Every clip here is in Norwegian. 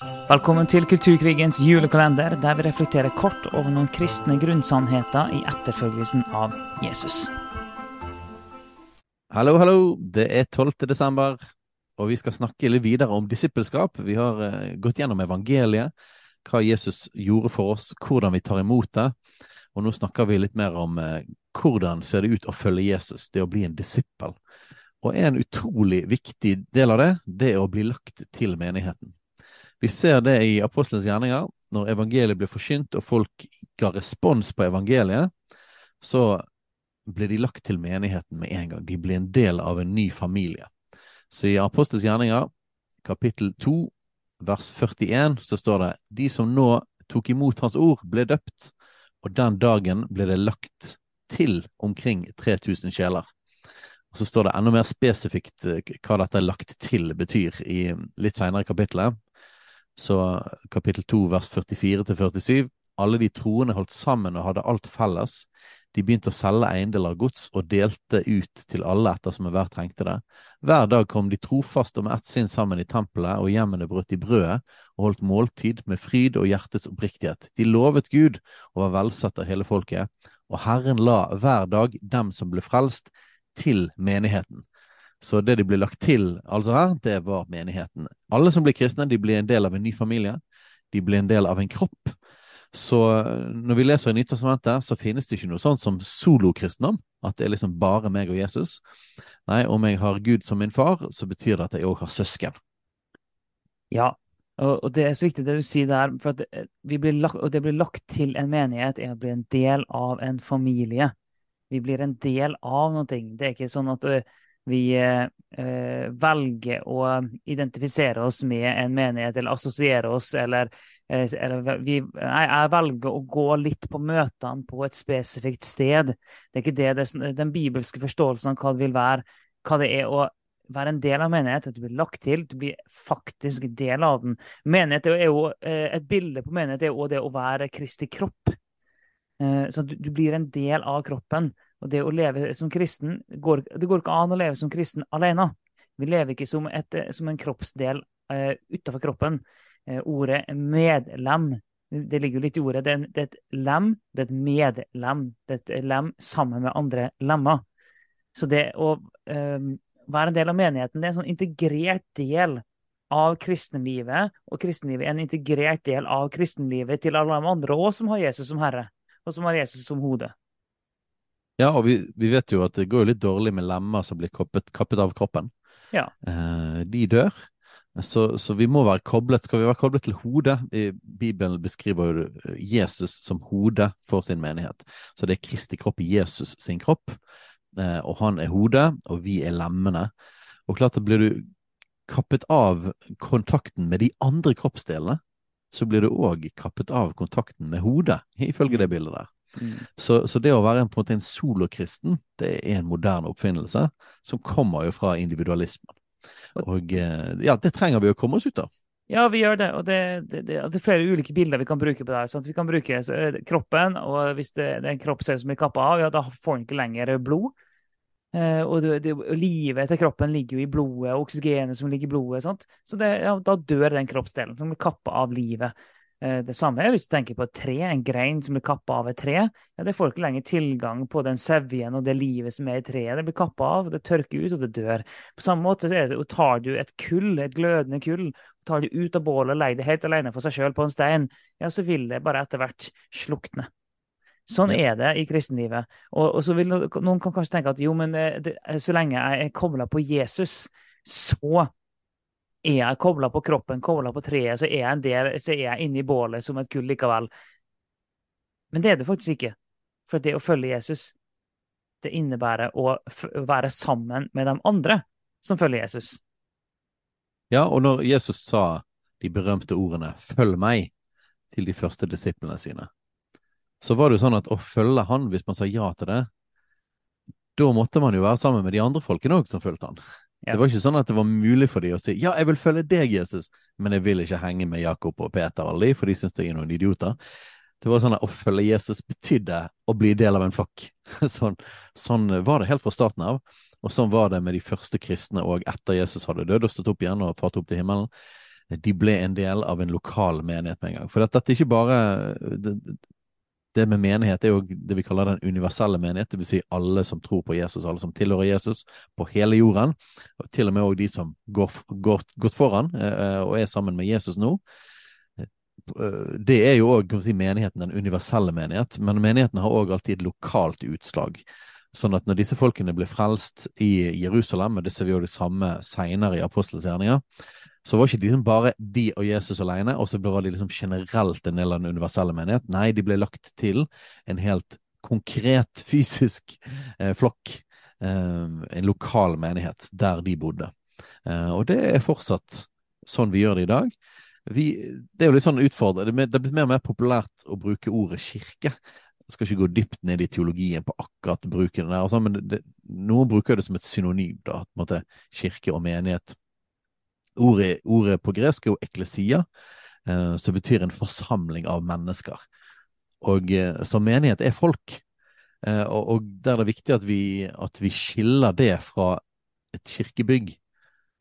Velkommen til Kulturkrigens julekalender, der vi reflekterer kort over noen kristne grunnsannheter i etterfølgelsen av Jesus. Hallo, hallo. Det er 12. desember, og vi skal snakke litt videre om disippelskap. Vi har uh, gått gjennom evangeliet, hva Jesus gjorde for oss, hvordan vi tar imot det. Og nå snakker vi litt mer om uh, hvordan ser det ut å følge Jesus, det å bli en disippel. Og en utrolig viktig del av det, det er å bli lagt til menigheten. Vi ser det i apostelens gjerninger. Når evangeliet ble forkynt og folk ga respons på evangeliet, så ble de lagt til menigheten med en gang. De ble en del av en ny familie. Så i apostelens gjerninger, kapittel 2, vers 41, så står det de som nå tok imot hans ord, ble døpt, og den dagen ble det lagt til omkring 3000 sjeler. Og Så står det enda mer spesifikt eh, hva dette lagt til betyr i litt seinere i kapittelet. Så kapittel 2 vers 44 til 47. Alle de troende holdt sammen og hadde alt felles. De begynte å selge eiendeler og gods og delte ut til alle etter som hver trengte det. Hver dag kom de trofast og med ett sinn sammen i tempelet, og hjemmene brøt i brødet og holdt måltid med fryd og hjertets oppriktighet. De lovet Gud og var velsatt av hele folket, og Herren la hver dag dem som ble frelst, til menigheten. Så det de ble lagt til altså her, det var menigheten. Alle som blir kristne, de blir en del av en ny familie. De blir en del av en kropp. Så når vi leser i Nytestamentet, så finnes det ikke noe sånt som solokristendom. At det er liksom bare meg og Jesus. Nei, om jeg har Gud som min far, så betyr det at jeg òg har søsken. Ja, og, det er så viktig det du sier der. for at vi blir lagt, Og det blir lagt til en menighet er å bli en del av en familie. Vi blir en del av noe. Det er ikke sånn at vi eh, velger å identifisere oss med en menighet eller assosiere oss, eller, eh, eller vi, jeg velger å gå litt på møtene på et spesifikt sted. Det er ikke det, det den bibelske forståelsen av hva det vil være, hva det er å være en del av menighet, at du blir lagt til, du blir faktisk del av den. Menighet er jo, eh, Et bilde på menighet er jo det å være Kristi kropp. Så du, du blir en del av kroppen. Og det å leve som kristen går, Det går ikke an å leve som kristen alene. Vi lever ikke som, et, som en kroppsdel uh, utenfor kroppen. Uh, ordet medlem det ligger jo litt i ordet. Det er, det er, et lem, det er et medlem. Det er et lem sammen med andre lemmer. Så det å uh, være en del av menigheten det er en sånn integrert del av kristenlivet. Og kristenlivet er en integrert del av kristenlivet til alle de andre òg som har Jesus som herre, og som har Jesus som hode. Ja, og vi, vi, vet jo at det går litt dårlig med lemmer som blir kappet, kappet av kroppen. Ja. Eh, de dør. Så, så, vi må være koblet. Skal vi være koblet til hodet? Bibelen beskriver jo Jesus som hodet for sin menighet. Så det er Kristi kropp i Jesus sin kropp, eh, og han er hodet, og vi er lemmene. Og klart at blir du kappet av kontakten med de andre kroppsdelene, så blir du òg kappet av kontakten med hodet, ifølge det bildet der. Mm. Så, så, det å være en, på en måte en solokristen, det er en moderne oppfinnelse som kommer jo fra individualismen. Og eh, ja, det trenger vi å komme oss ut av. Ja, vi gjør det. Og det, det, det, det er flere ulike bilder vi kan bruke på det. Sånn vi kan bruke kroppen, og hvis det, er en kroppsdel som blir kappa av, ja, da får den ikke lenger blod. Eh, og livet til kroppen ligger jo i blodet, og oksygenet som ligger i blodet. Sånt. Så ja, da dør den kroppsdelen som blir kappa av livet. Eh, det samme er hvis du tenker på et tre, en grein som blir kappa av et tre. ja, Det får ikke lenger tilgang på den sevjen og det livet som er i treet. Det blir kappa av, det tørker ut, og det dør. På samme måte så det, tar du et kull, et glødende kull, tar det ut av bålet og legger det helt alene for seg sjøl på en stein, ja, så vil det bare etter hvert slukne. Sånn er det i kristenlivet. Og, og så vil Noen kan kanskje tenke at jo, men eh, det, så lenge jeg er kobla på Jesus, så er jeg kobla på kroppen, kobla på treet, så er jeg en del, så er jeg inne i bålet som et kull likevel. Men det er det faktisk ikke. For det å følge Jesus, det innebærer å være sammen med de andre som følger Jesus. Ja, og når Jesus sa de berømte ordene 'følg meg' til de første disiplene sine, så var det jo sånn at å følge han, hvis man sa ja til det, da måtte man jo være sammen med de andre folkene òg som fulgte han. Ja. Det var ikke sånn at det var mulig for dem å si ja, jeg vil følge deg, Jesus, men jeg vil ikke henge med Jakob og Peter og alle de, for de syns jeg er noen idioter. Det var sånn at Å følge Jesus betydde å bli del av en flokk. Sånn, sånn, var det helt fra starten av. Og sånn var det med de første kristne òg etter Jesus hadde dødd og stått opp igjen og fart opp til himmelen. de ble en del av en lokal menighet med en gang. For dette er ikke bare det med menighet er jo det vi kaller den universelle menighet, dvs. Si alle som tror på Jesus, alle som tilhører Jesus på hele jorden. Og til og med også de som går, går gått foran eh, og er sammen med Jesus nå. Eh, det er jo òg si, menigheten, den universelle menighet, men menigheten har òg alltid et lokalt utslag. Sånn at når disse folkene ble frelst i Jerusalem, og det ser vi jo det samme seinere i apostelens gjerninger, så var ikke de liksom bare de og Jesus alene, og så ble de liksom generelt en del av den universelle menighet. Nei, de ble lagt til en helt konkret, fysisk eh, flokk. Eh, en lokal menighet der de bodde. Eh, og det er fortsatt sånn vi gjør det i dag. Vi, det er jo litt sånn utfordrende. Det er blitt mer og mer populært å bruke ordet kirke. Jeg skal ikke gå dypt ned i teologien på akkurat bruken der, altså, men det, noen bruker det som et synonym, da, på en måte, kirke og menighet. Ordet, ordet på gresk er jo eklesia, eh, som betyr en forsamling av mennesker. Og eh, som menighet er folk. Eh, og, og, der er det viktig at vi, at vi skiller det fra et kirkebygg.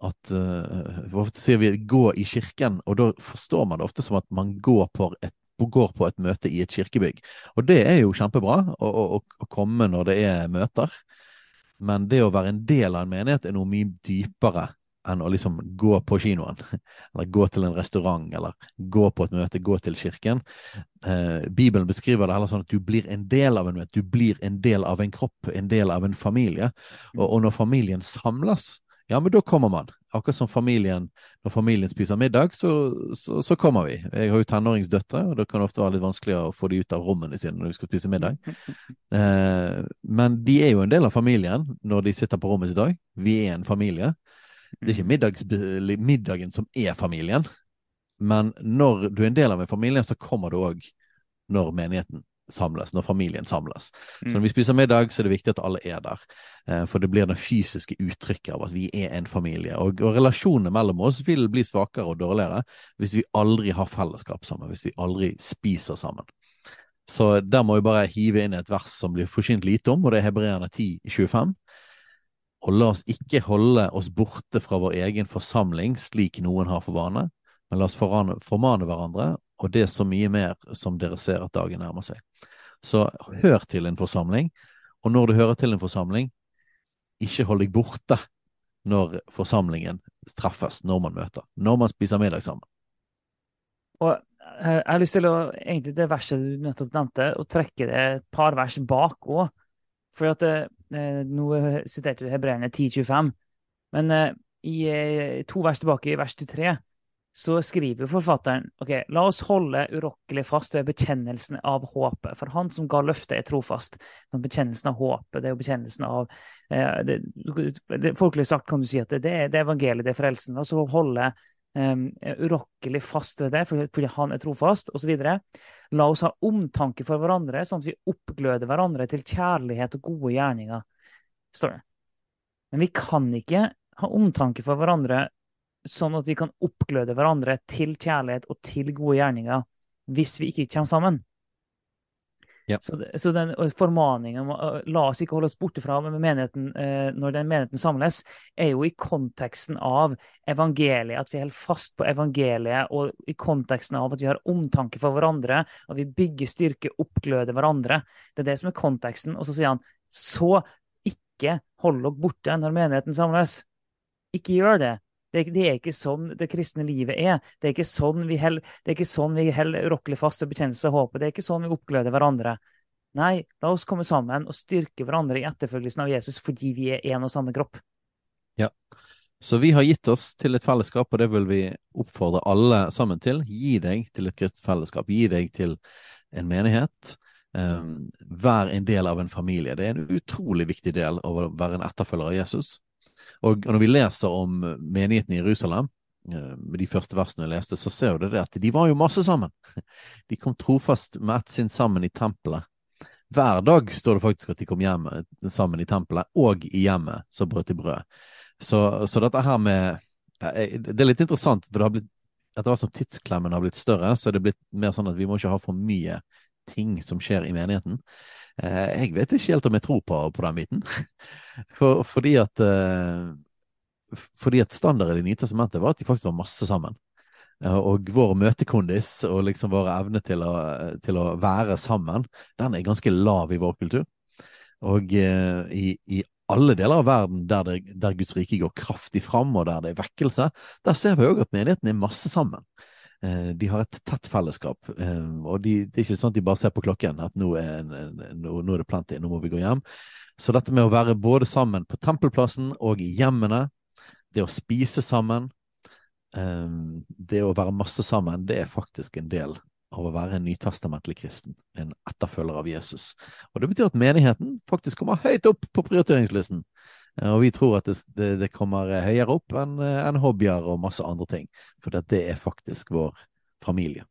At Ofte sier vi 'gå i kirken', og da forstår man det ofte som at man går på et går på et møte i et kirkebygg. Og det er jo kjempebra å, å, å, komme når det er møter, men det å være en del av en menighet er noe mye dypere enn å liksom gå på kinoen, eller gå til en restaurant, eller gå på et møte, gå til kirken. Eh, Bibelen beskriver det heller sånn at du blir en del av en møte, du blir en del av en kropp, en del av en familie. Og, og når familien samles, ja, men da kommer man. Akkurat som familien, når familien spiser middag, så, så, så kommer vi. Jeg har jo tenåringsdøtre, og det kan ofte være litt vanskelig å få de ut av rommene sine når de skal spise middag. Eh, men de er jo en del av familien når de sitter på rommet sitt dag. Vi er en familie. Det er ikke middagen som er familien, men når du er en del av en familie, så kommer du òg når menigheten samles, når familien samles. Så når vi spiser middag, så er det viktig at alle er der. Eh, for det blir det fysiske uttrykket av at vi er en familie. Og, og relasjonene mellom oss vil bli svakere og dårligere hvis vi aldri har fellesskap sammen, hvis vi aldri spiser sammen. Så der må vi bare hive inn et vers som blir forsynt lite om, og det er Hebreerne 10, 25. Og la oss ikke holde oss borte fra vår egen forsamling slik noen har for vane, men la oss formane hverandre, og det er så mye mer som dere ser at dagen nærmer seg. Så hør til en forsamling, og når du hører til en forsamling, ikke hold deg borte når forsamlingen treffes, når man møter, når man spiser middag sammen. Og jeg har lyst til å, egentlig det verset du nettopp nevnte, å trekke det et par vers bak òg. For at det, eh, Nå siterte du Hebreerne 10.25, men eh, i eh, to vers tilbake, i vers 23, så skriver forfatteren ok, la oss holde urokkelig fast ved bekjennelsen av håpet. For han som ga løftet, er trofast. Bekjennelsen av håpet, det er jo bekjennelsen av eh, det, det, Folkelig sagt kan du si at det, det er evangeliet, det er frelsen. La oss holde urokkelig fast ved det fordi han er trofast, osv. La oss ha omtanke for hverandre, sånn at vi oppgløder hverandre til kjærlighet og gode gjerninger, står det. Men vi kan ikke ha omtanke for hverandre sånn at vi kan oppgløde hverandre til kjærlighet og til gode gjerninger hvis vi ikke kommer sammen. Ja. Så, så, den formaningen om la oss ikke holde oss borte fra menigheten eh, når den menigheten samles, er jo i konteksten av evangeliet, at vi holder fast på evangeliet, og i konteksten av at vi har omtanke for hverandre, og vi bygger styrke, oppgløder hverandre. Det er det som er konteksten. Og så sier han så ikke hold dere borte når menigheten samles. Ikke gjør det. Det, det, er ikke sånn det kristne livet er. Det er ikke sånn vi holder sånn urokkelig fast og bekjennelse av håpet. Det er ikke sånn vi oppgløder hverandre. Nei, la oss komme sammen og styrke hverandre i etterfølgelsen av Jesus fordi vi er én og samme kropp. Ja, så vi har gitt oss til et fellesskap, og det vil vi oppfordre alle sammen til. Gi deg til et kristent fellesskap. Gi deg til en menighet. Um, vær en del av en familie. Det er en utrolig viktig del av å være en etterfølger av Jesus. Og, når vi leser om menigheten i Jerusalem, eh, med de første versene jeg leste, så ser du det at de var jo masse sammen. De kom trofast med ett sinn sammen i tempelet. Hver dag står det faktisk at de kom hjem eh, sammen i tempelet, og i hjemmet så brøt de brød. Så, så, dette her med eh, Det er litt interessant, for det har blitt etter hvert som tidsklemmen har blitt større, så er det blitt mer sånn at vi må ikke ha for mye ting som skjer i menigheten. Eh, jeg vet ikke helt om jeg tror på, på den biten. For, fordi at eh, fordi at standarden i Nytestamentet var at de faktisk var masse sammen. og vår møtekondis og liksom vår evne til å, til å være sammen, den er ganske lav i vår kultur. Og eh, i, i, alle deler av verden der, det, der, Guds rike går kraftig fram, og der det er vekkelse, der ser vi òg at menigheten er masse sammen. Eh, de har et tett fellesskap, eh, og de, det er ikke sånn at de bare ser på klokken at nå er, nå, nå er det plenty, nå må vi gå hjem. Så dette med å være både sammen på tempelplassen og i hjemmene, det å spise sammen, Ehm, det å være masse sammen, det er faktisk en del av å være en nytestamentlig kristen, en etterfølger av Jesus. Og Det betyr at menigheten faktisk kommer høyt opp på prioriteringslisten. Eh, og vi tror at det, det, det kommer høyere opp enn en hobbyer og masse andre ting. For det er faktisk vår familie.